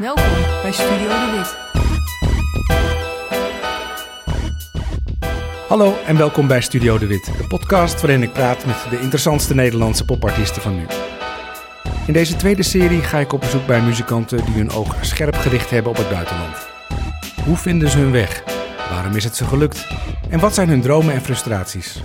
Welkom bij Studio de Wit. Hallo en welkom bij Studio De Wit, de podcast waarin ik praat met de interessantste Nederlandse popartiesten van nu. In deze tweede serie ga ik op bezoek bij muzikanten die hun oog scherp gericht hebben op het buitenland. Hoe vinden ze hun weg? Waarom is het ze gelukt? En wat zijn hun dromen en frustraties?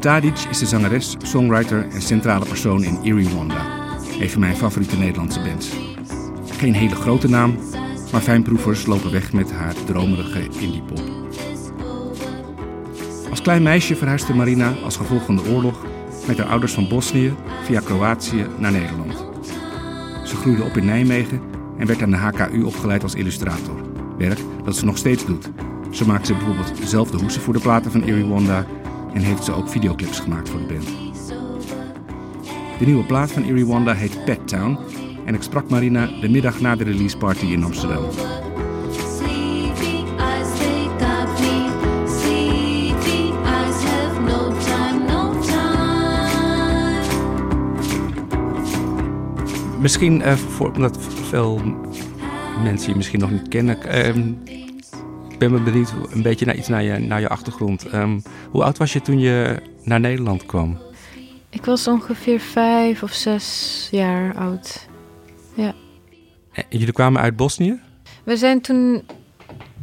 Tadic is de zangeres, songwriter en centrale persoon in Erie Wanda, een van mijn favoriete Nederlandse bands. Geen hele grote naam, maar fijnproevers lopen weg met haar dromerige indiepop. Als klein meisje verhuisde Marina als gevolg van de oorlog met haar ouders van Bosnië via Kroatië naar Nederland. Ze groeide op in Nijmegen en werd aan de HKU opgeleid als illustrator. Werk dat ze nog steeds doet. Zo maakt ze bijvoorbeeld zelf de hoesen voor de platen van Erie en heeft ze ook videoclips gemaakt voor de band. De nieuwe plaat van Erie heet Pet Town en ik sprak Marina de middag na de release party in Amsterdam. Misschien eh, voor, omdat veel mensen je misschien nog niet kennen. ik ben me benieuwd een beetje naar iets naar je, naar je achtergrond. Ehm, hoe oud was je toen je naar Nederland kwam? Ik was ongeveer vijf of zes jaar oud. En jullie kwamen uit Bosnië? We zijn toen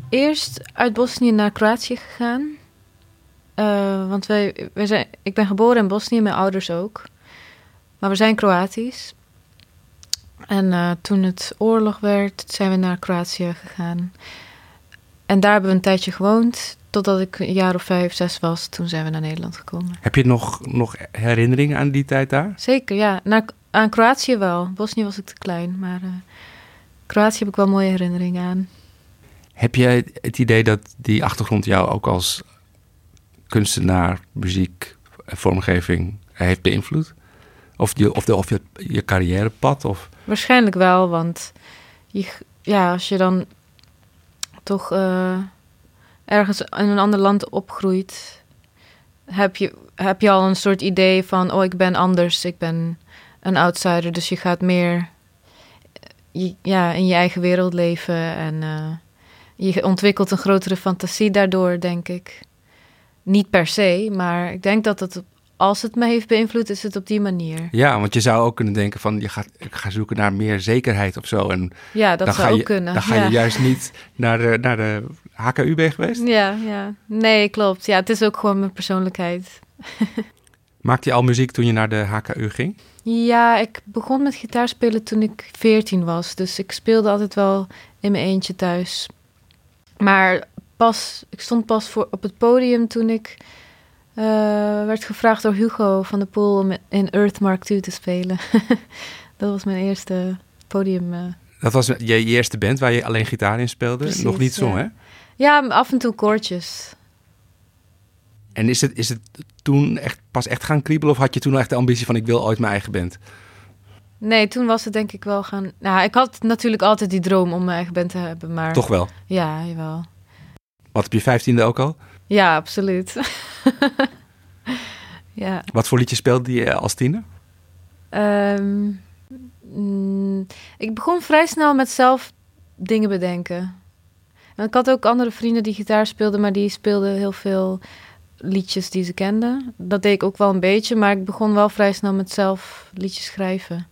eerst uit Bosnië naar Kroatië gegaan. Eh, want wij, wij zijn, ik ben geboren in Bosnië, mijn ouders ook. Maar we zijn Kroatisch. En eh, toen het oorlog werd, zijn we naar Kroatië gegaan. En daar hebben we een tijdje gewoond. Totdat ik een jaar of vijf, zes was. Toen zijn we naar Nederland gekomen. Heb je nog, nog herinneringen aan die tijd daar? Zeker, ja. Naar, aan Kroatië wel. Bosnië was ik te klein, maar eh, Kroatië heb ik wel mooie herinneringen aan. Heb jij het idee dat die achtergrond jou ook als kunstenaar, muziek, vormgeving heeft beïnvloed? Of je, of de, of je, je carrièrepad? Of... Waarschijnlijk wel, want je, ja, als je dan toch eh, ergens in een ander land opgroeit, heb je, heb je al een soort idee van, oh, ik ben anders, ik ben een outsider. Dus je gaat meer eh, ja, in je eigen wereld leven en eh, je ontwikkelt een grotere fantasie daardoor, denk ik. Niet per se, maar ik denk dat het, als het me heeft beïnvloed, is het op die manier. Ja, want je zou ook kunnen denken van, je gaat, ik ga zoeken naar meer zekerheid of zo. En Ja, dat dan zou ga ook je, kunnen. Dan ga ja. je juist niet naar de, naar de HKU ben je geweest. Ja, ja. Nee, klopt. Ja, het is ook gewoon mijn persoonlijkheid. Maakte je al muziek toen je naar de HKU ging? Ja, ik begon met gitaarspelen toen ik 14 was. Dus ik speelde altijd wel in mijn eentje thuis. Maar pas, ik stond pas voor, op het podium toen ik eh, werd gevraagd door Hugo van der Poel om in Earth Mark II te spelen. dat was mijn eerste podium. eh. Dat was je, je eerste band waar je alleen gitaar in speelde. Precies, Nog niet zong, ja. hè? Ja, af en toe koortjes. En is het, is het toen echt, pas echt gaan kriebelen? Of had je toen al echt de ambitie van ik wil ooit mijn eigen band? Nee, toen was het denk ik wel gaan... Nou, ik had natuurlijk altijd die droom om mijn eigen band te hebben, maar... Toch wel. Ja, jawel. Wat op je vijftiende ook al? Ja, absoluut. ja. Wat voor liedje speelde je als tiener? ehm, mm, ik begon vrij snel met zelf dingen bedenken. En ik had ook andere vrienden die gitaar speelden, maar die speelden heel veel liedjes die ze kenden. Dat deed ik ook wel een beetje, maar ik begon wel vrij snel met zelf liedjes schrijven.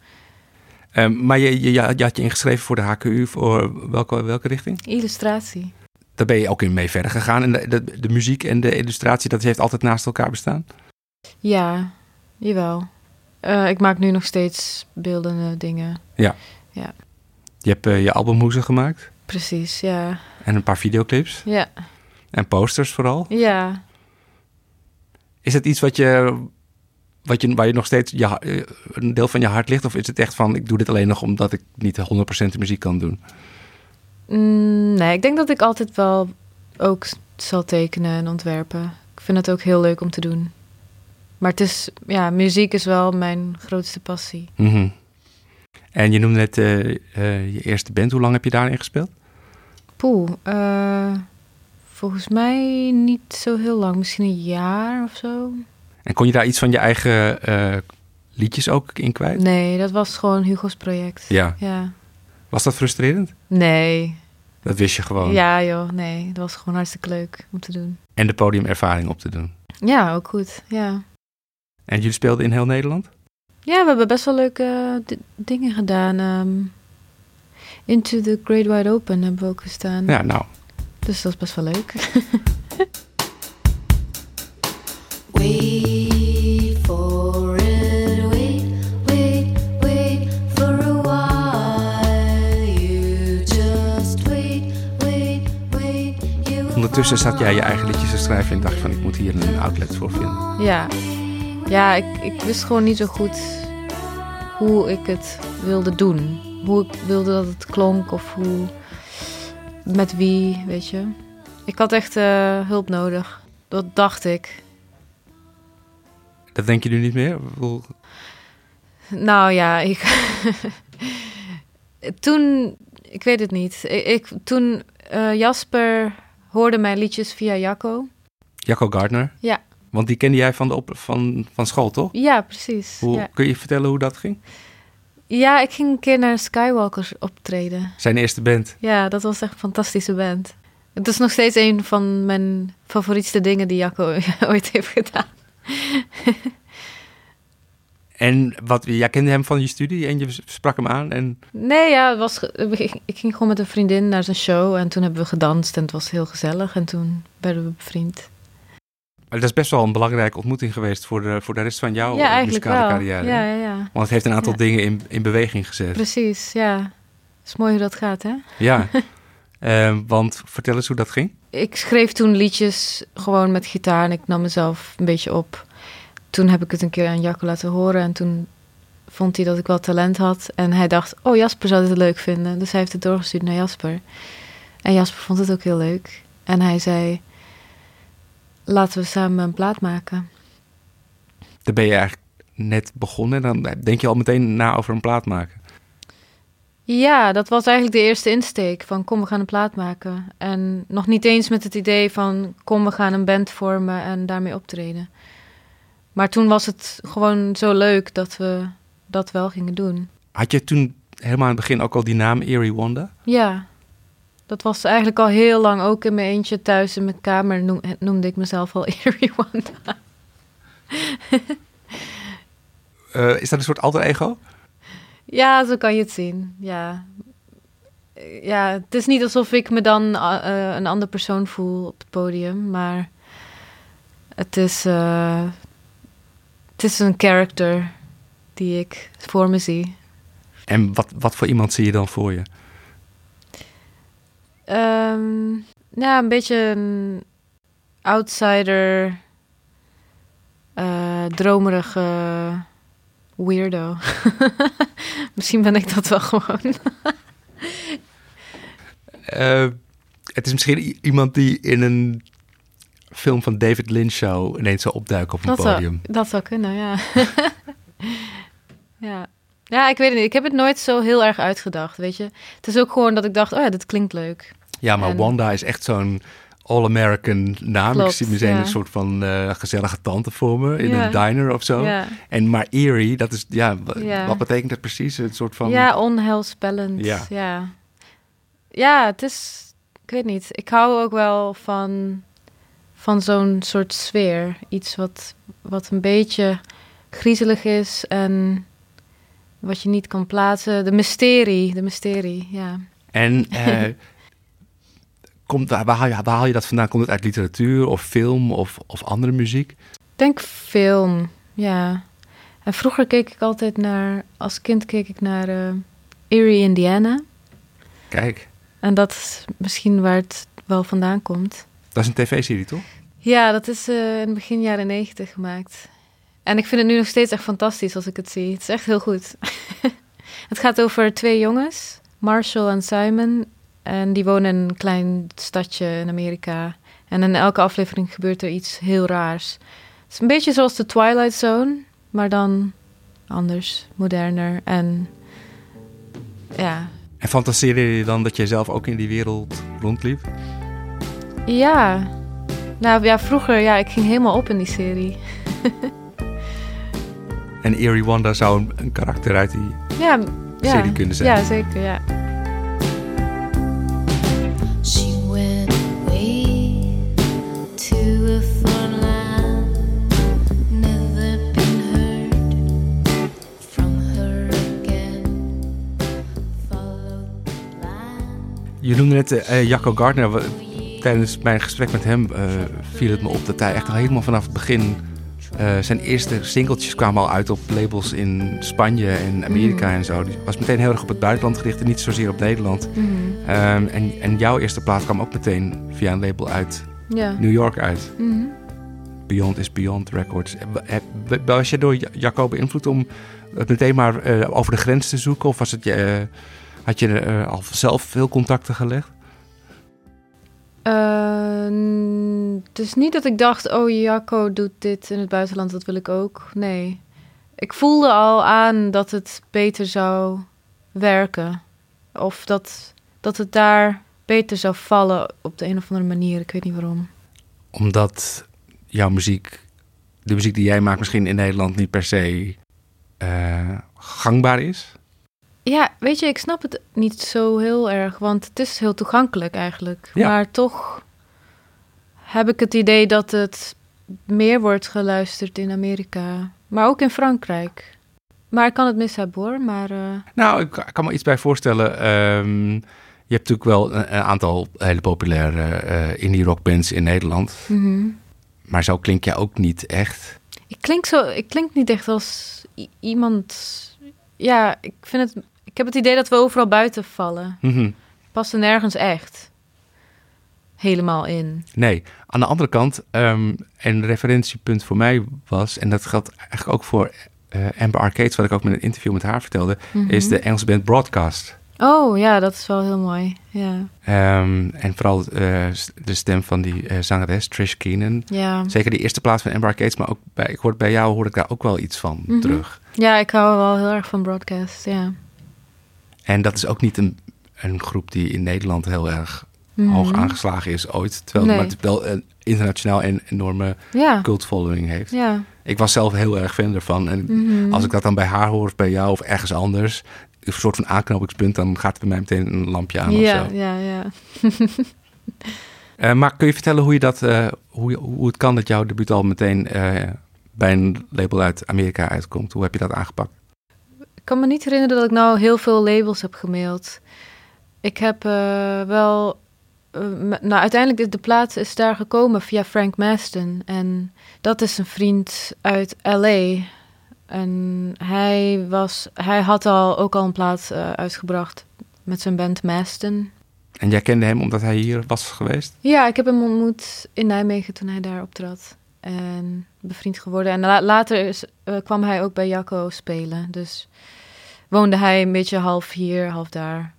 Ehm, maar je, je, je had je ingeschreven voor de HKU, voor welke, welke richting? Illustratie. Daar ben je ook in mee verder gegaan. En de, de, de muziek en de illustratie, dat heeft altijd naast elkaar bestaan? Ja, jawel. Eh, ik maak nu nog steeds beeldende dingen. Je hebt eh, je albumhoezen gemaakt Precies, ja. en een paar videoclips Ja, en posters vooral. ja. Is het iets wat je wat je, waar je nog steeds je, eh, een deel van je hart ligt? Of is het echt van, ik doe dit alleen nog omdat ik niet 100% de muziek kan doen? Mm, nee, ik denk dat ik altijd wel ook zal tekenen en ontwerpen. Ik vind het ook heel leuk om te doen. Maar het is, ja, muziek is wel mijn grootste passie. Mhm. En je noemde net eh, eh, je eerste band. Hoe lang heb je daarin gespeeld? Poeh, eh, volgens mij niet zo heel lang. Misschien een jaar of zo. En kon je daar iets van je eigen liedjes ook in kwijt? Nee, dat was gewoon Hugo's project. Ja. Ja. Was dat frustrerend? Nee. Dat wist je gewoon. Ja joh, nee. Dat was gewoon hartstikke leuk om te doen. En de podiumervaring op te doen. Ja, ook goed. Ja. En jullie speelden in heel Nederland? Ja, we hebben best wel leuke di- dingen gedaan. ehm. Into the Great Wide Open hebben we ook gestaan. Ja, nou. Dus dat is best wel leuk. Wait Ondertussen zat jij je eigen liedjes te schrijven en dacht van, ik moet hier een outlet voor vinden. Ja, ja ik, ik wist gewoon niet zo goed hoe ik het wilde doen. Hoe ik wilde dat het klonk of hoe, met wie, weet je. Ik had echt eh, hulp nodig. Dat dacht ik. Dat denk je nu niet meer? Nou ja, ik. toen, ik weet het niet. Ik, ik- toen eh, Jasper hoorde mijn liedjes via Jacco. Jacco Gardner. Ja. Want die kende jij van, de op, van, van school, toch? Ja, precies. Hoe, Ja. Kun je vertellen hoe dat ging? ja, ik ging een keer naar Skywalkers optreden. Zijn eerste band. Ja, dat was echt een fantastische band. Het is nog steeds een van mijn favorietste dingen die Jacco ooit heeft gedaan. En wat, jij kende hem van je studie en je sprak hem aan. En Nee, ja, het was, ik, ging gewoon met een vriendin naar zijn show en toen hebben we gedanst en het was heel gezellig en toen werden we bevriend. maar dat is best wel een belangrijke ontmoeting geweest voor de, voor de rest van jouw ja, eh, muzikale wel. carrière. Ja, ja, ja. Want het heeft een aantal Ja. dingen in, in beweging gezet. Precies, ja. Het is mooi hoe dat gaat, hè? Ja. Eh, want vertel eens hoe dat ging. Ik schreef toen liedjes gewoon met gitaar en ik nam mezelf een beetje op. Toen heb ik het een keer aan Jacco laten horen en toen vond hij dat ik wel talent had. En hij dacht, oh Jasper zou dit leuk vinden. Dus hij heeft het doorgestuurd naar Jasper. En Jasper vond het ook heel leuk. En hij zei, laten we samen een plaat maken. Dan ben je eigenlijk net begonnen en dan denk je al meteen na over een plaat maken. Ja, dat was eigenlijk de eerste insteek van kom, we gaan een plaat maken. En nog niet eens met het idee van kom, we gaan een band vormen en daarmee optreden. Maar toen was het gewoon zo leuk dat we dat wel gingen doen. Had je toen helemaal aan het begin ook al die naam Erie Wanda? Ja, dat was eigenlijk al heel lang ook in mijn eentje thuis in mijn kamer noem- noemde ik mezelf al Eerie Wanda. Eh, is dat een soort alter ego? Ja, zo kan je het zien. Ja. Ja, het is niet alsof ik me dan eh, eh, een andere persoon voel op het podium, maar het is, het is een character die ik voor me zie. En wat, wat voor iemand zie je dan voor je? Ehm, ja, een beetje een outsider, eh, dromerige weirdo. Misschien ben ik dat wel gewoon. Eh, het is misschien iemand die in een film van David Lynch zou ineens zou opduiken op een Dat zou, podium. dat zou kunnen, ja. ja. Ja, ik weet het niet. Ik heb het nooit zo heel erg uitgedacht, weet je. Het is ook gewoon dat ik dacht, oh ja, dit klinkt leuk. Ja, maar En- Wanda is echt zo'n all-American naam. Klopt, ik zie meteen ja. een soort van eh, gezellige tante voor me in Ja. een diner of zo. Ja, En maar Erie, dat is, Ja. wat betekent dat precies? Een soort van... ja onheilspellend. Ja. Ja. ja. het is... Ik weet niet. Ik hou ook wel van, van zo'n soort sfeer. Iets wat, wat een beetje griezelig is en wat je niet kan plaatsen. De mysterie, de mysterie, ja. En eh, komt, waar, haal je, waar haal je dat vandaan? Komt het uit literatuur of film of, of andere muziek? Ik denk film, ja. En vroeger keek ik altijd naar, als kind keek ik naar eh, Erie, Indiana. Kijk, En dat is misschien waar het wel vandaan komt. dat is een tv-serie, toch? Ja, dat is eh, in begin jaren negentig gemaakt. En ik vind het nu nog steeds echt fantastisch als ik het zie. Het is echt heel goed. het gaat over twee jongens, Marshall en Simon. En die wonen in een klein stadje in Amerika. En in elke aflevering gebeurt er iets heel raars. Het is een beetje zoals de Twilight Zone, maar dan anders, moderner. En ja, En fantaseerde je dan dat jij zelf ook in die wereld rondliep? ja. Nou ja, vroeger, ja, ik ging helemaal op in die serie. En Eerie Wanda zou een, een karakter uit die Ja, ja. serie kunnen zijn. Ja, zeker, ja. She went away to a foreign land, never been heard from her again. Followed the line. Je noemde net eh, Jacco Gardner. Tijdens mijn gesprek met hem eh, viel het me op dat hij echt al helemaal vanaf het begin... eh, zijn eerste singeltjes kwamen al uit op labels in Spanje en Amerika en zo. Die was meteen heel erg op het buitenland gericht en niet zozeer op Nederland. Mhm. Ehm, en, en jouw eerste plaat kwam ook meteen via een label uit Ja. New York uit. Mhm. Beyond is Beyond Records. Eh, Was je door Ja- Jacco beïnvloed om het meteen maar over de grens te zoeken? Of was het je, had je al zelf veel contacten gelegd? Is niet dat ik dacht, oh Jacco doet dit in het buitenland, dat wil ik ook. Nee. Ik voelde al aan dat het beter zou werken. Of dat, dat het daar beter zou vallen op de een of andere manier. Ik weet niet waarom. Omdat jouw muziek, de muziek die jij maakt, misschien in Nederland niet per se eh, gangbaar is? Ja, weet je, ik snap het niet zo heel erg, want het is heel toegankelijk eigenlijk. Ja. Maar toch heb ik het idee dat het meer wordt geluisterd in Amerika, maar ook in Frankrijk. Maar ik kan het mis hebben hoor, maar eh, Nou, ik kan me iets bij voorstellen. Ehm, je hebt natuurlijk wel een, een aantal hele populaire eh indie rockbands in Nederland. mhm. Maar zo klink jij ook niet echt. ik klink zo, ik klink niet echt als iemand. Ja, ik vind het. Ik heb het idee dat we overal buiten vallen. Mhm. Passen nergens echt helemaal in. Nee, aan de andere kant, ehm, een referentiepunt voor mij was, en dat geldt eigenlijk ook voor eh, Amber Arcades, wat ik ook met een interview met haar vertelde, Mhm. is de Engelse band Broadcast. Oh ja, dat is wel heel mooi. Ja, Ehm, en vooral eh, de stem van die eh, zangeres, Trish Keenan. ja. Zeker die eerste plaats van Amber Arcades, maar ook bij, ik hoor, bij jou hoor ik daar ook wel iets van Mhm. terug. Ja, ik hou wel heel erg van broadcast, ja. En dat is ook niet een, een groep die in Nederland heel erg Mhm. hoog aangeslagen is ooit. Terwijl Nee. maar het wel een internationaal een enorme Ja, cult following heeft. ja. Ik was zelf heel erg fan ervan. En Mhm. als ik dat dan bij haar hoor of bij jou of ergens anders, een soort van aanknopingspunt, dan gaat er bij mij meteen een lampje aan ja, of zo. ja, ja. Eh, maar kun je vertellen hoe, je dat, eh, hoe, je- hoe het kan dat jouw debuut al meteen eh, bij een label uit Amerika uitkomt? Hoe heb je dat aangepakt? Ik kan me niet herinneren dat ik nou heel veel labels heb gemaild. Ik heb eh, wel... eh, nou, uiteindelijk is de plaat is daar gekomen via Frank Maston. En dat is een vriend uit L.A. En hij, was, hij had al, ook al een plaat eh, uitgebracht met zijn band Maston. En jij kende hem omdat hij hier was geweest? Ja, ik heb hem ontmoet in Nijmegen toen hij daar optrad. En bevriend geworden. En la- later is, kwam hij ook bij Jacco spelen. Dus woonde hij een beetje half hier, half daar.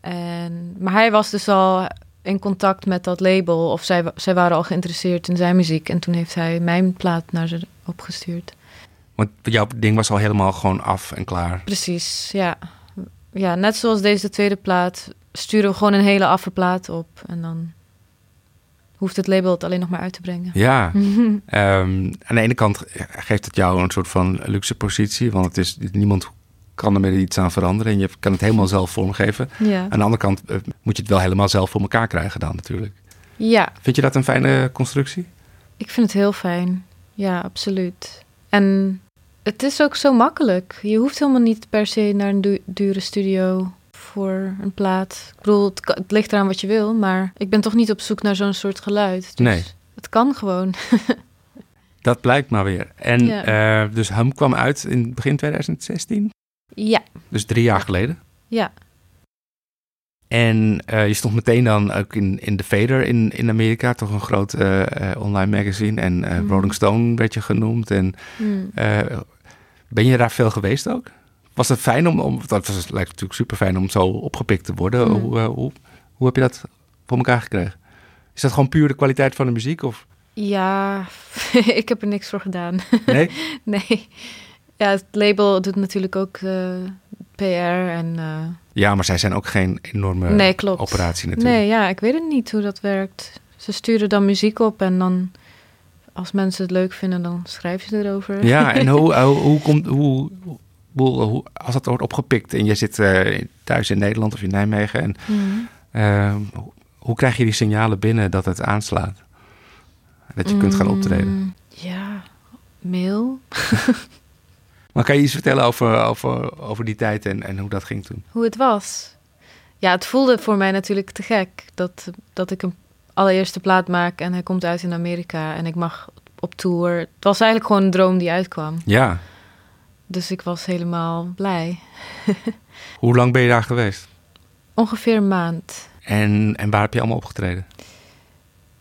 En, maar hij was dus al in contact met dat label. Of zij, zij waren al geïnteresseerd in zijn muziek. En toen heeft hij mijn plaat naar ze opgestuurd. Want jouw ding was al helemaal gewoon af en klaar. Precies, ja. Ja, net zoals deze tweede plaat sturen we gewoon een hele affe op. En dan hoeft het label het alleen nog maar uit te brengen. Ja, Ehm, aan de ene kant geeft het jou een soort van luxe positie, want het is, niemand kan er meer iets aan veranderen en je kan het helemaal zelf vormgeven. Ja. Aan de andere kant eh, moet je het wel helemaal zelf voor elkaar krijgen dan natuurlijk. ja, Vind je dat een fijne constructie? ik vind het heel fijn. Ja, absoluut. En het is ook zo makkelijk. Je hoeft helemaal niet per se naar een du- dure studio voor een plaat. Ik bedoel, het, ligt eraan wat je wil, maar ik ben toch niet op zoek naar zo'n soort geluid. Dus Nee. Het kan gewoon. Dat blijkt maar weer. En Ja. eh, dus Hum kwam uit in begin 2016, ja, dus drie jaar geleden. ja. En eh, je stond meteen dan ook in, in The Fader in, in Amerika, toch een groot eh, eh, online magazine. En Mhm. Rolling Stone werd je genoemd. En eh, ben je daar veel geweest ook? Was het fijn om, om dat was, lijkt natuurlijk super fijn om zo opgepikt te worden. Mhm. Hoe, hoe, hoe heb je dat voor elkaar gekregen? Is dat gewoon puur de kwaliteit van de muziek? Of Ja, ik heb er niks voor gedaan. nee? nee. Ja, het label doet natuurlijk ook eh, PR en... eh, Ja, maar zij zijn ook geen enorme nee, operatie natuurlijk. Nee, ja, ik weet het niet hoe dat werkt. Ze sturen dan muziek op en dan... Als mensen het leuk vinden, dan schrijven ze erover. Ja, en hoe, hoe, hoe komt... Hoe, hoe, als dat wordt opgepikt en je zit eh, thuis in Nederland of in Nijmegen... En, Mhm. eh, hoe, hoe krijg je die signalen binnen dat het aanslaat? Dat je kunt gaan optreden? Mm, Ja, mail. Maar kan je iets vertellen over, over, over die tijd en, en hoe dat ging toen? Hoe het was. Ja, het voelde voor mij natuurlijk te gek dat, dat ik een allereerste plaat maak en hij komt uit in Amerika en ik mag op tour. Het was eigenlijk gewoon een droom die uitkwam. Ja. Dus ik was helemaal blij. Hoe lang ben je daar geweest? Ongeveer een maand. En, en waar heb je allemaal opgetreden?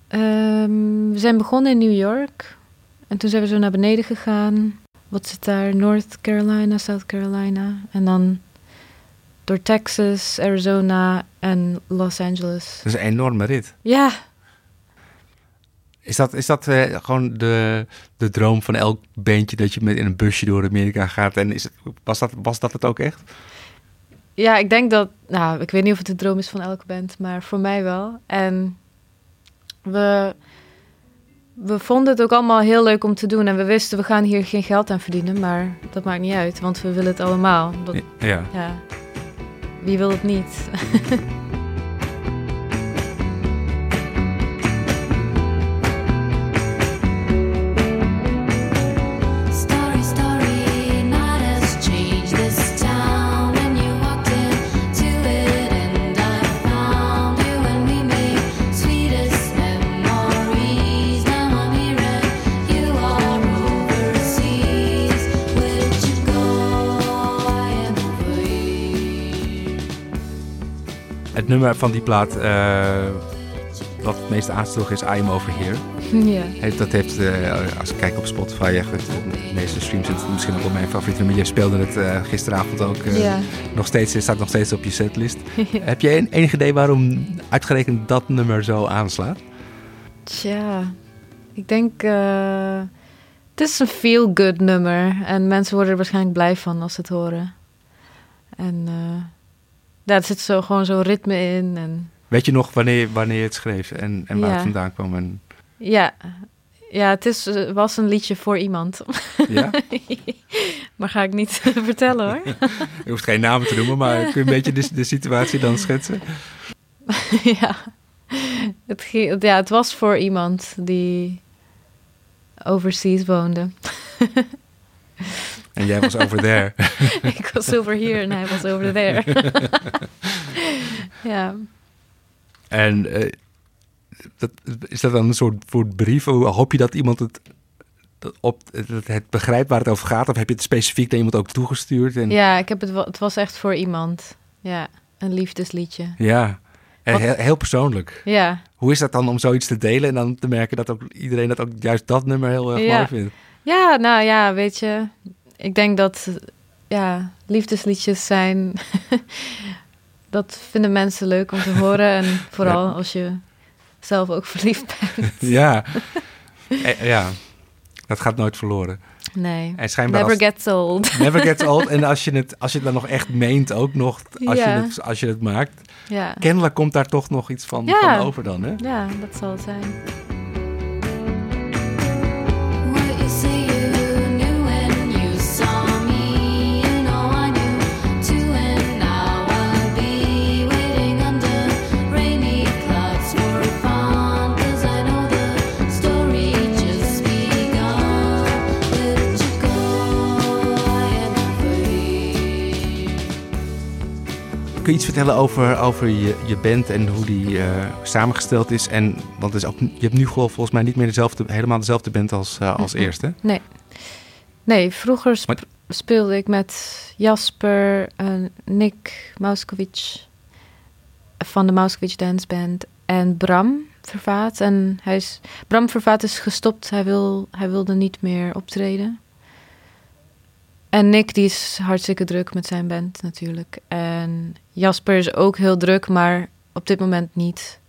Ehm, we zijn begonnen in New York. En toen zijn we zo naar beneden gegaan. Wat zit daar? North Carolina, South Carolina. En dan door Texas, Arizona en Los Angeles. Dat is een enorme rit. Ja, Is dat, is dat eh, gewoon de, de droom van elk bandje dat je met in een busje door Amerika gaat? En is het, was, dat, was dat het ook echt? ja, ik denk dat... Nou, ik weet niet of het de droom is van elke band, maar voor mij wel. En we, we vonden het ook allemaal heel leuk om te doen. En we wisten, we gaan hier geen geld aan verdienen. Maar dat maakt niet uit, want we willen het allemaal. Dat, Ja. ja, wie wil het niet? nummer van die plaat eh, wat het meest aansloeg is I Am Over Here. ja. Heeft- Dat heeft, eh, als ik kijk op Spotify, echt het, de meeste streams. Het is misschien ook wel mijn favoriete nummer. Je speelde het eh, gisteravond ook ja. nog steeds. Staat nog steeds op je setlist. Heb je een, enig idee waarom uitgerekend dat nummer zo aanslaat? Tja, ik denk... het is een feel-good nummer. En mensen worden er waarschijnlijk blij van als ze het horen. En er zit zo, gewoon zo'n ritme in. En Weet je nog wanneer, wanneer je het schreef en, en waar Ja. het vandaan kwam? En, ja, ja het is, eh, was een liedje voor iemand. ja? maar ga ik niet vertellen hoor. Je hoeft geen namen te noemen, maar kun je een beetje de, de situatie dan schetsen? ja. Het, ja, het was voor iemand die overseas woonde. En jij was over there. ik was over hier en hij was over there. ja. En eh, dat, is dat dan een soort, soort brief? Hoop je dat iemand het, dat op, het, het begrijpt waar het over gaat? Of heb je het specifiek naar iemand ook toegestuurd? En, ja, ik heb het, het was echt voor iemand. Ja, een liefdesliedje. Ja, En heel, heel persoonlijk. Ja, Hoe is dat dan om zoiets te delen en dan te merken dat ook iedereen dat ook juist dat nummer heel erg Ja. mooi vindt? Ja, nou ja, weet je. Ik denk dat ja, liefdesliedjes zijn. dat vinden mensen leuk om te horen. En vooral als je zelf ook verliefd bent. Ja. Eh, ja, dat gaat nooit verloren. Nee. En schijnbaar Never als- gets old. Never gets old. En als je het, als je het dan nog echt meent ook nog, als, Ja. je, het, als je het maakt. ja. Kennelijk komt daar toch nog iets van, van over dan, hè? ja, dat zal het zijn. Kun je iets vertellen over, over je, je band en hoe die eh, samengesteld is? En, want is ook, je hebt nu gewoon volgens mij niet meer dezelfde, helemaal dezelfde band als, eh, als eerste. Nee. Nee, vroeger sp- speelde ik met Jasper, eh, Nick Mauskovic, van de Mousewitch Dance Band. En Bram Vervaat. En hij is, Bram Vervaat is gestopt. Hij, wil, hij wilde niet meer optreden. En Nick, die is hartstikke druk met zijn band natuurlijk. En Jasper is ook heel druk, maar op dit moment niet.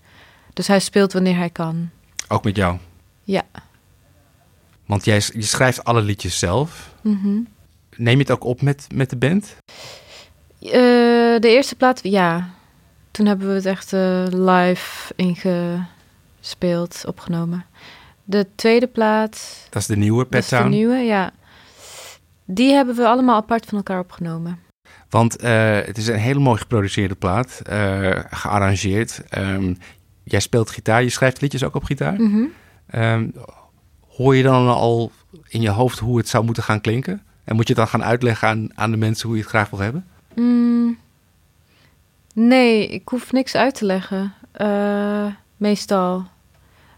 Dus hij speelt wanneer hij kan. Ook met jou? Ja. Want jij je schrijft alle liedjes zelf. Mhm. Neem je het ook op met, met de band? Eh, de eerste plaat, ja. Toen hebben we het echt eh, live ingespeeld, opgenomen. De tweede plaat, Dat is de nieuwe dat Pet is de nieuwe, ja. Die hebben we allemaal apart van elkaar opgenomen. Want eh, het is een hele mooi geproduceerde plaat, eh, gearrangeerd. Ehm, jij speelt gitaar, je schrijft liedjes ook op gitaar. Mhm. Ehm, hoor je dan al in je hoofd hoe het zou moeten gaan klinken? En moet je het dan gaan uitleggen aan, aan de mensen hoe je het graag wil hebben? Mm, nee, ik hoef niks uit te leggen. eh, meestal.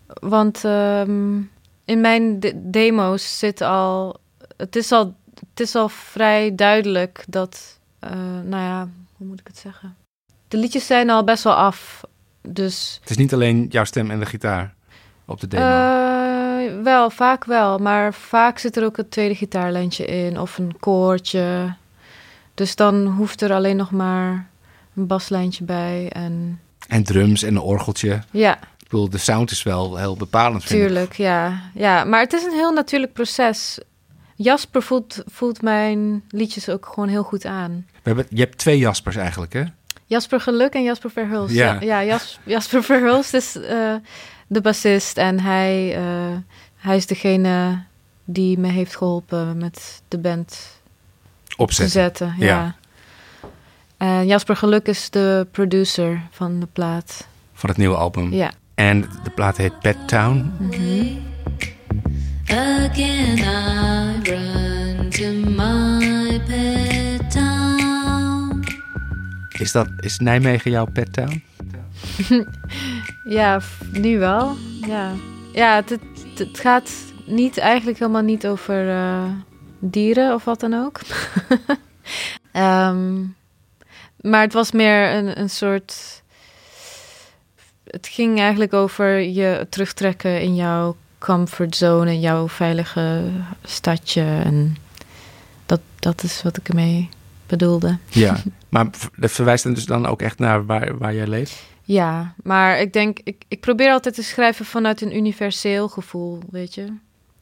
Want ehm, in mijn de- demo's zit al. Het is al, het is al vrij duidelijk dat. eh, nou ja, hoe moet ik het zeggen? De liedjes zijn al best wel af. Dus. Het is niet alleen jouw stem en de gitaar op de demo. eh, wel, vaak wel. Maar vaak zit er ook een tweede gitaarlijntje in. Of een koortje. Dus dan hoeft er alleen nog maar een baslijntje bij. En en drums en een orgeltje. ja, Ik bedoel, de sound is wel heel bepalend, tuurlijk. Ja. ja, maar het is een heel natuurlijk proces. Jasper voelt, voelt mijn liedjes ook gewoon heel goed aan. We hebben, je hebt twee Jaspers eigenlijk, hè? Jasper Geluk en Jasper Verhulst. Ja. Ja, ja Jas- Jasper Verhulst is eh, de bassist. En hij, eh, hij is degene die me heeft geholpen met de band te Opzetten. zetten. Ja. Ja. En Jasper Geluk is de producer van de plaat. Van het nieuwe album. Ja. En de plaat heet Pet Town. Again I run to my pet town. Is, dat, is Nijmegen jouw Pet Town? Ja, nu wel. Ja, ja het, het, het gaat niet, eigenlijk helemaal niet over eh, dieren of wat dan ook. Ehm, maar het was meer een, een soort. Het ging eigenlijk over je terugtrekken in jouw comfortzone, jouw veilige stadje. En dat, dat is wat ik ermee bedoelde. Ja. maar dat verwijst dan dus dan ook echt naar waar, waar jij leeft? Ja, maar ik denk, ik, ik probeer altijd te schrijven vanuit een universeel gevoel, weet je.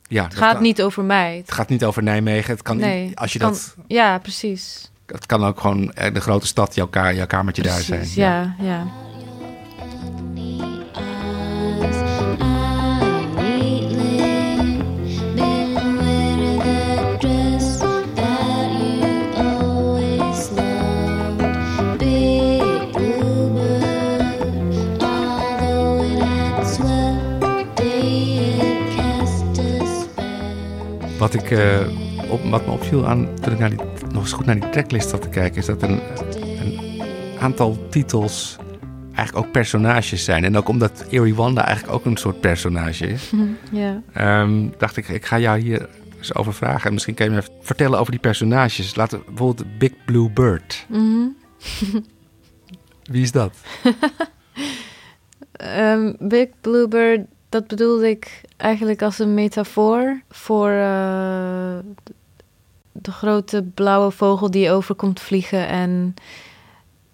Ja, Het gaat kan- niet over mij. Het gaat niet over Nijmegen. Het kan, Nee, als je kan- dat, Ja, precies. het kan ook gewoon eh, de grote stad, jouw, ka jouw kamertje daar zijn. precies. Ja, ja. Wat, ik, eh, op, wat me opviel aan, toen ik naar die, nog eens goed naar die tracklist zat te kijken, is dat er een, een aantal titels eigenlijk ook personages zijn. En ook omdat Erie Wanda eigenlijk ook een soort personage is, ja. ehm, dacht ik, ik ga jou hier eens over vragen. En misschien kan je me even vertellen over die personages. Laten we bijvoorbeeld Big Blue Bird. Mhm. Wie is dat? Ehm, Big Bluebird, dat bedoelde ik eigenlijk als een metafoor voor eh, de grote blauwe vogel die over komt vliegen en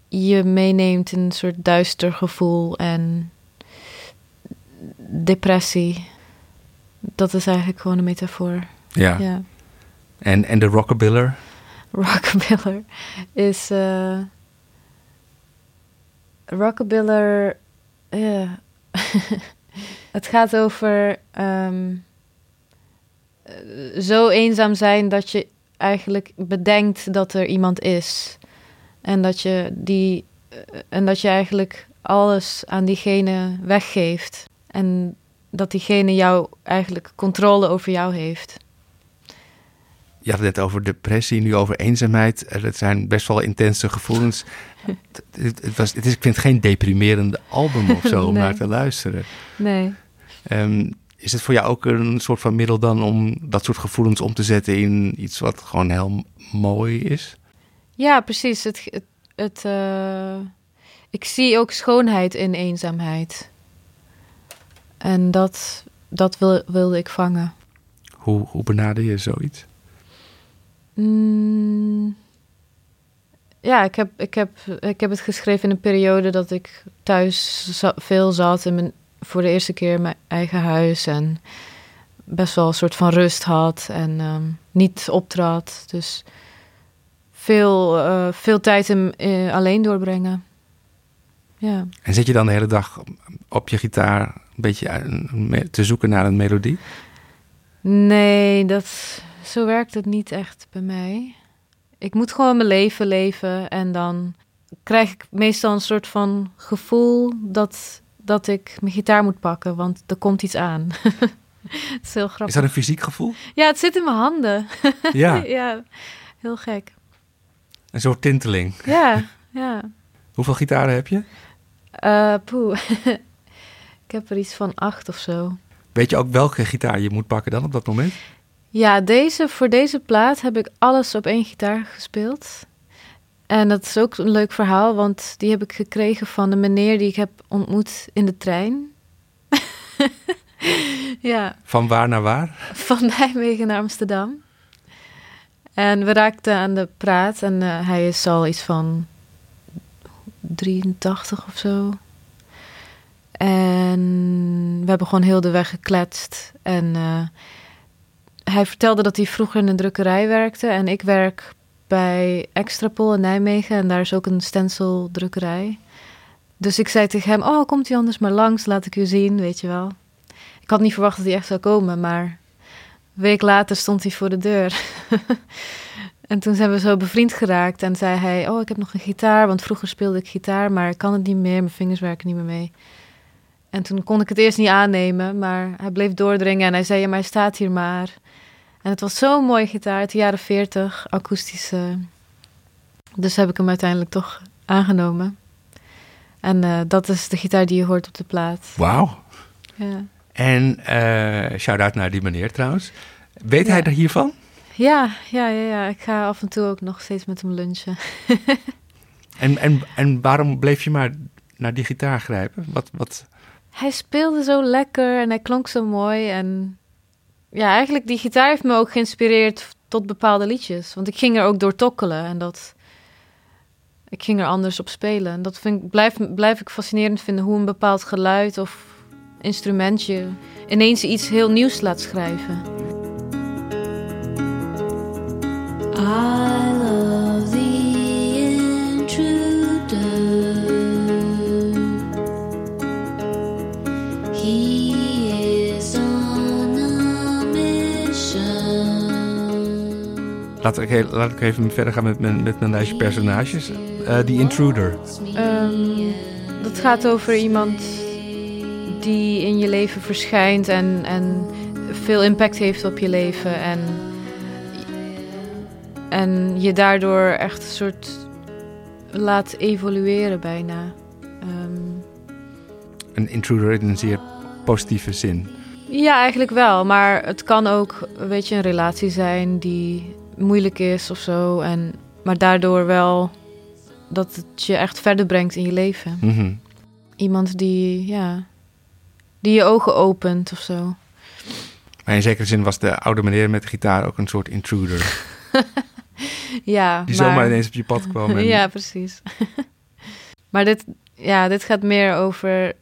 je meeneemt in een soort duister gevoel en depressie. Dat is eigenlijk gewoon een metafoor. Ja. Ja. En, en de Rockabiller? Rockabiller is. eh Rockabiller. Ja. het gaat over. ehm, eh, zo eenzaam zijn dat je eigenlijk bedenkt dat er iemand is. En dat je, die, eh, en dat je eigenlijk alles aan diegene weggeeft. En dat diegene jou eigenlijk controle over jou heeft. Je had het net over depressie, nu over eenzaamheid. Eh, Dat zijn best wel intense gevoelens. het, het- het was, het is, ik vind het geen deprimerende album of zo om Nee. naar te luisteren. Nee. Ehm, is het voor jou ook een soort van middel dan om dat soort gevoelens om te zetten in iets wat gewoon heel mooi is? Ja, precies. Het, het, het, eh, ik zie ook schoonheid in eenzaamheid. En dat, dat wil, wilde ik vangen. Hoe, hoe benader je zoiets? Mm, ja, ik heb, ik, heb, ik heb het geschreven in een periode dat ik thuis za- veel zat. In mijn, voor de eerste keer in mijn eigen huis. En best wel een soort van rust had. En ehm, niet optrad. Dus veel, eh, veel tijd in, eh, alleen doorbrengen. Ja. En zit je dan de hele dag op je gitaar een beetje te zoeken naar een melodie? Nee, dat, zo werkt het niet echt bij mij. Ik moet gewoon mijn leven leven en dan krijg ik meestal een soort van gevoel dat, dat ik mijn gitaar moet pakken, want er komt iets aan. het is heel Is grappig. dat een fysiek gevoel? Ja, het zit in mijn handen. Ja, ja, heel gek. een soort tinteling. Ja, ja. Hoeveel gitaren heb je? Eh poeh. ik heb er iets van acht of zo. Weet je ook welke gitaar je moet pakken dan op dat moment? Ja, deze, voor deze plaat heb ik alles op één gitaar gespeeld. En dat is ook een leuk verhaal, want die heb ik gekregen van de meneer die ik heb ontmoet in de trein. ja, Van waar naar waar? van Nijmegen naar Amsterdam. En we raakten aan de praat en eh, hij is al iets van 83 of zo. En we hebben gewoon heel de weg gekletst. En eh, hij vertelde dat hij vroeger in een drukkerij werkte. En ik werk bij Extrapol in Nijmegen. En daar is ook een stencildrukkerij. Dus ik zei tegen hem, oh, komt u anders maar langs, laat ik u zien, weet je wel. Ik had niet verwacht dat hij echt zou komen, maar een week later stond hij voor de deur. en toen zijn we zo bevriend geraakt en zei hij, oh, ik heb nog een gitaar, want vroeger speelde ik gitaar, maar ik kan het niet meer, mijn vingers werken niet meer mee. En toen kon ik het eerst niet aannemen, maar hij bleef doordringen en hij zei, ja, maar hij staat hier maar. En het was zo'n mooie gitaar, uit de jaren 40, akoestische. Dus heb ik hem uiteindelijk toch aangenomen. En eh, dat is de gitaar die je hoort op de plaat. Wauw. Ja, En eh shout-out naar die meneer trouwens. Weet Ja. hij er hiervan? ja, ja, ja, ja. Ik ga af en toe ook nog steeds met hem lunchen. En, en, en waarom bleef je maar naar die gitaar grijpen? Wat, wat... Hij speelde zo lekker en hij klonk zo mooi. En ja, eigenlijk die gitaar heeft me ook geïnspireerd tot bepaalde liedjes. Want ik ging er ook door tokkelen en dat... Ik ging er anders op spelen. En dat vind ik, blijf, blijf ik fascinerend vinden hoe een bepaald geluid of instrumentje ineens iets heel nieuws laat schrijven. I Laat, ik, he- laat ik even verder gaan met mijn, met mijn lijstje personages. Eh die intruder. Ehm, dat gaat over iemand die in je leven verschijnt en, en veel impact heeft op je leven. En, en je daardoor echt een soort laat evolueren bijna. Ehm, Een intruder in een zeer positieve zin. ja, eigenlijk wel. Maar het kan ook weet je, een relatie zijn die moeilijk is of zo. En, maar daardoor wel dat het je echt verder brengt in je leven. Mhm. Iemand die, ja, die je ogen opent of zo. Maar in zekere zin was de oude meneer met de gitaar ook een soort intruder. Ja, Die maar, zomaar ineens op je pad kwam. En... Ja, precies. maar dit, ja, dit gaat meer over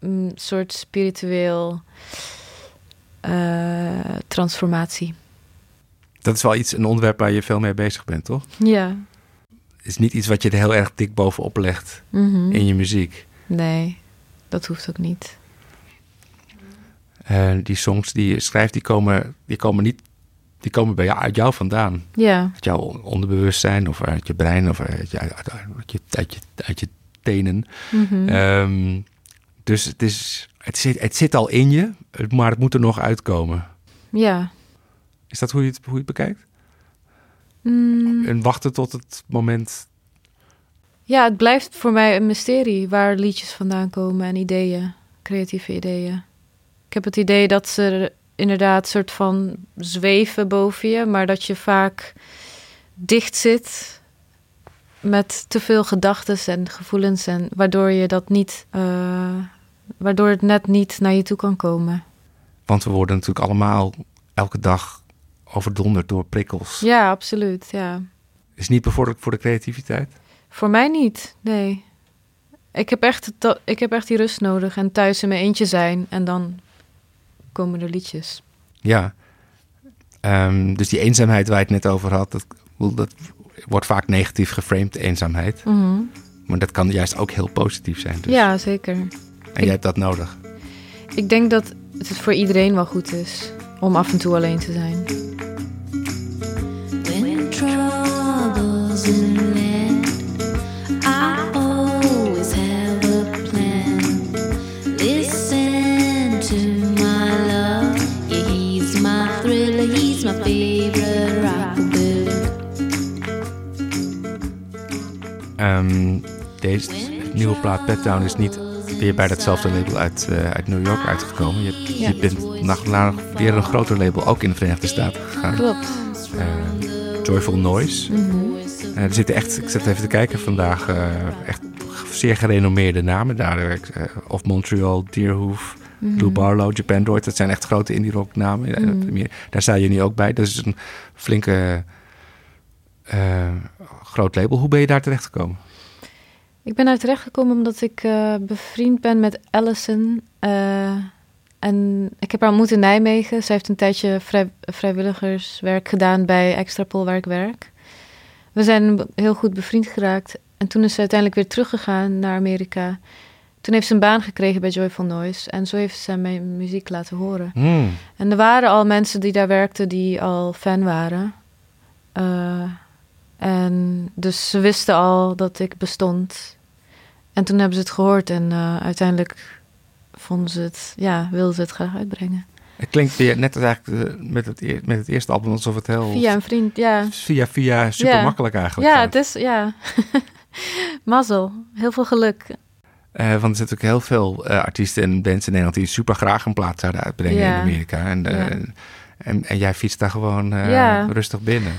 een soort spiritueel eh, transformatie. Dat is wel iets, een onderwerp waar je veel mee bezig bent, toch? Ja. Het is niet iets wat je er heel erg dik bovenop legt Mhm. in je muziek. Nee, dat hoeft ook niet. Eh, die songs die je schrijft, die komen, die komen niet... Die komen bij jou, uit jou vandaan. Ja, Uit jouw onderbewustzijn of uit je brein of uit je, uit, je, uit je, uit je tenen. mhm. Ehm, dus het, is, het, zit, het zit al in je, maar het moet er nog uitkomen. ja. Is dat hoe je het, hoe je het bekijkt? Mm, En wachten tot het moment... ja, het blijft voor mij een mysterie waar liedjes vandaan komen en ideeën, creatieve ideeën. Ik heb het idee dat ze inderdaad soort van zweven boven je, maar dat je vaak dicht zit met te veel gedachten en gevoelens en waardoor je dat niet, eh, waardoor het net niet naar je toe kan komen. Want we worden natuurlijk allemaal elke dag overdonderd door prikkels. Ja, absoluut. Ja. Is niet bevorderlijk voor de creativiteit? Voor mij niet, nee. Ik heb, echt, ik heb echt die rust nodig en thuis in mijn eentje zijn en dan komen er liedjes. Ja. Ehm, dus die eenzaamheid waar je het net over had, dat, dat wordt vaak negatief geframed, eenzaamheid. Mhm. Maar dat kan juist ook heel positief zijn. Dus. Ja, zeker. En jij hebt dat nodig. Ik denk dat het voor iedereen wel goed is om af en toe alleen te zijn. Ehm, deze nieuwe plaat Pet Down is niet weer bij datzelfde label uit, eh, uit New York uitgekomen. Je, Ja. je bent naar, weer een groter label, ook in de Verenigde Staten gegaan. Klopt. Eh, Joyful Noise. Eh, er zitten echt, ik zit even te kijken vandaag, eh, echt zeer gerenommeerde namen daar. of Montreal, Deerhoof, Mhm. Lou Barlow, Japan Droid. Dat zijn echt grote indie rock namen. Mhm. Daar sta je nu ook bij. Dat is een flinke eh, groot label. Hoe ben je daar terecht gekomen? Ik ben daar terechtgekomen omdat ik eh, bevriend ben met Allison. eh, en ik heb haar ontmoet in Nijmegen. Zij heeft een tijdje vrij- vrijwilligerswerk gedaan bij Extrapol waar ik werk. We zijn heel goed bevriend geraakt. En toen is ze uiteindelijk weer teruggegaan naar Amerika. Toen heeft ze een baan gekregen bij Joyful Noise. En zo heeft ze mijn muziek laten horen. Hmm. En er waren al mensen die daar werkten die al fan waren. En dus ze wisten al dat ik bestond. En toen hebben ze het gehoord en eh, uiteindelijk vonden ze het, ja, wilden ze het graag uitbrengen. Het klinkt weer net als eigenlijk eh, met het, met het eerste album alsof het heel... Via een vriend, ja. Via, via super Ja. makkelijk eigenlijk Ja, gaat. het is, ja. Mazzel, heel veel geluk. Eh, want er zitten natuurlijk heel veel artiesten en bands in Nederland die super graag een plaat zouden uitbrengen Ja. in Amerika. En, Ja. en, en jij fietst daar gewoon rustig binnen.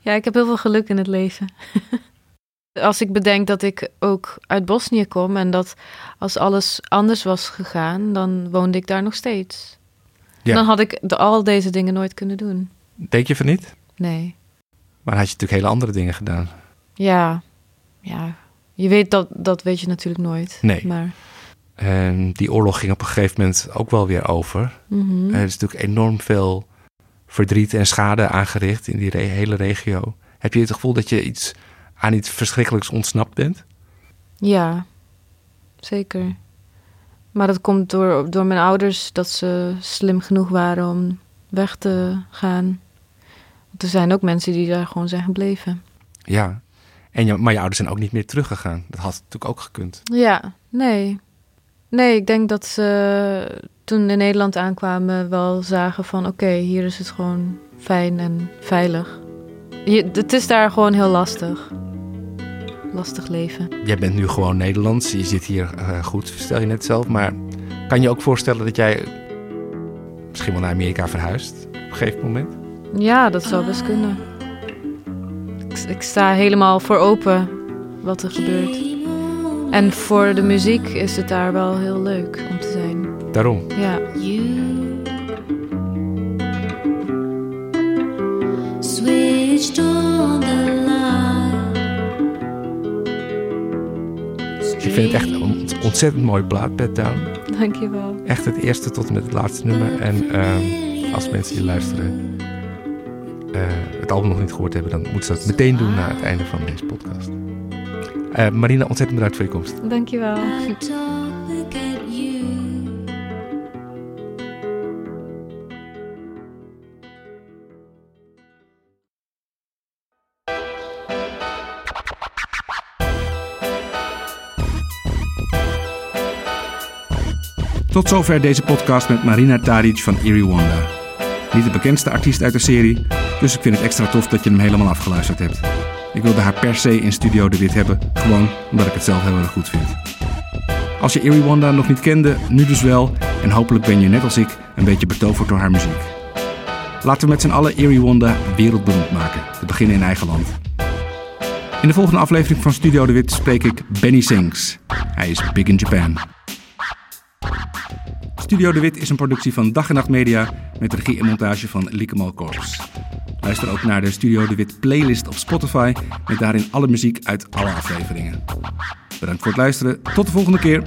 Ja, ik heb heel veel geluk in het leven. als ik bedenk dat ik ook uit Bosnië kom en dat als alles anders was gegaan, dan woonde ik daar nog steeds. Ja. Dan had ik de, al deze dingen nooit kunnen doen. Denk je van niet? Nee. Maar had je natuurlijk hele andere dingen gedaan. Ja, ja. Je weet dat, dat weet je natuurlijk nooit. Nee. Maar, En die oorlog ging op een gegeven moment ook wel weer over. mhm. Er is natuurlijk enorm veel verdriet en schade aangericht in die re- hele regio. Heb je het gevoel dat je iets aan iets verschrikkelijks ontsnapt bent? Ja, zeker. Maar dat komt door, door mijn ouders dat ze slim genoeg waren om weg te gaan. Want er zijn ook mensen die daar gewoon zijn gebleven. Ja. En je, maar je ouders zijn ook niet meer teruggegaan. Dat had natuurlijk ook gekund. Ja, nee. Nee, ik denk dat ze toen in Nederland aankwamen wel zagen van... oké, hier is het gewoon fijn en veilig. Je, het is daar gewoon heel lastig. Lastig leven. Jij bent nu gewoon Nederlands. Je zit hier eh, goed, stel je net zelf. Maar kan je ook voorstellen dat jij misschien wel naar Amerika verhuist op een gegeven moment? Ja, dat zou best kunnen. Ik, ik sta helemaal voor open wat er gebeurt. En voor de muziek is het daar wel heel leuk om te zijn. Daarom. Ja, You switched on the line. Ik vind het echt een ont- ontzettend mooi plaat, Bed Down. dankjewel. Echt het eerste tot en met het laatste nummer. En ehm, als mensen die luisteren eh, het album nog niet gehoord hebben, dan moeten ze dat meteen doen na het einde van deze podcast. Eh, Marina, ontzettend bedankt voor je komst. Dankjewel. Tot zover deze podcast met Marina Taric van Erie Wanda. Niet de bekendste artiest uit de serie, dus ik vind het extra tof dat je hem helemaal afgeluisterd hebt. Ik wilde haar per se in Studio de Wit hebben, gewoon omdat ik het zelf heel erg goed vind. Als je Erie Wanda nog niet kende, nu dus wel, en hopelijk ben je net als ik een beetje betoverd door haar muziek. Laten we met z'n allen Erie Wanda wereldberoemd maken, te beginnen in eigen land. In de volgende aflevering van Studio De Wit spreek ik Benny Sings. Hij is big in Japan. Studio De Wit is een productie van Dag en Nacht Media met regie en montage van Lieke Korps. Luister ook naar de Studio De Wit playlist op Spotify met daarin alle muziek uit alle afleveringen. Bedankt voor het luisteren. Tot de volgende keer.